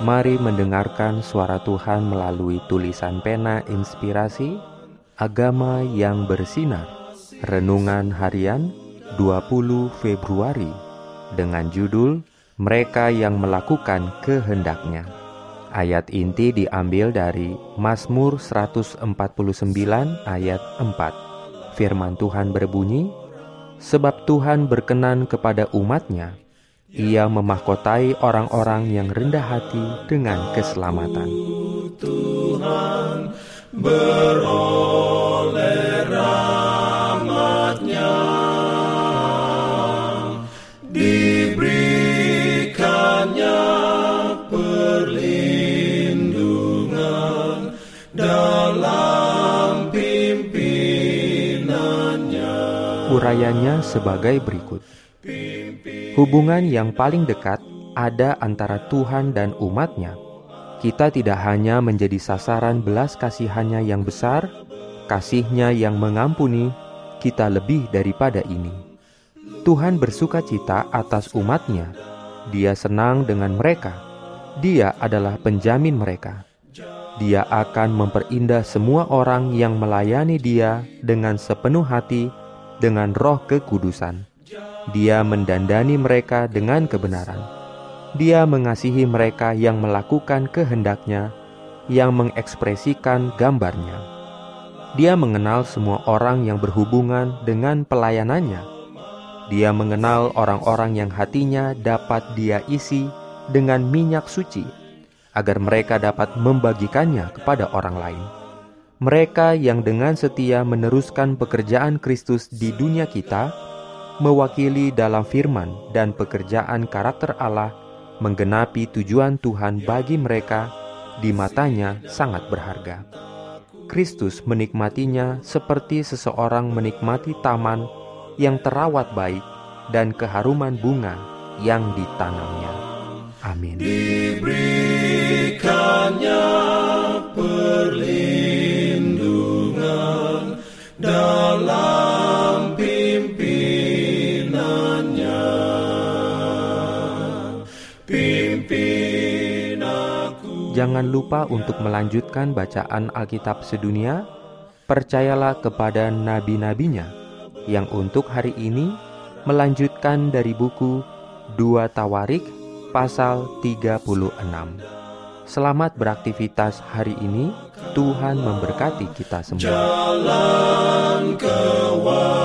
Mari mendengarkan suara Tuhan melalui tulisan pena inspirasi Agama yang bersinar. Renungan harian 20 Februari Dengan judul Mereka yang melakukan kehendaknya. Ayat inti diambil dari Mazmur 149 ayat 4 Firman Tuhan berbunyi Sebab Tuhan berkenan kepada umatnya ia memahkotai orang-orang yang rendah hati dengan keselamatan. Tuhan beroleh rahmatnya diberikannya perlindungan dalam pimpinannya urayanya sebagai berikut Hubungan yang paling dekat ada antara Tuhan dan umatnya. Kita tidak hanya menjadi sasaran belas kasihannya yang besar, kasihnya yang mengampuni, kita lebih daripada ini. Tuhan bersuka cita atas umatnya. Dia senang dengan mereka. Dia adalah penjamin mereka. Dia akan memperindah semua orang yang melayani dia dengan sepenuh hati dengan roh kekudusan. Dia mendandani mereka dengan kebenaran. Dia mengasihi mereka yang melakukan kehendaknya, yang mengekspresikan gambarnya. Dia mengenal semua orang yang berhubungan dengan pelayanannya. Dia mengenal orang-orang yang hatinya dapat dia isi dengan minyak suci, agar mereka dapat membagikannya kepada orang lain. Mereka yang dengan setia meneruskan pekerjaan Kristus di dunia kita, mewakili dalam firman dan pekerjaan karakter Allah menggenapi tujuan Tuhan bagi mereka di matanya sangat berharga. Kristus menikmatinya seperti seseorang menikmati taman yang terawat baik dan keharuman bunga yang ditanamnya. Amin. Dalam Jangan lupa untuk melanjutkan bacaan Alkitab sedunia. Percayalah kepada nabi-nabinya yang untuk hari ini melanjutkan dari buku 2 Tawarik pasal 36. Selamat beraktivitas hari ini. Tuhan memberkati kita semua. Jalan kewajiban,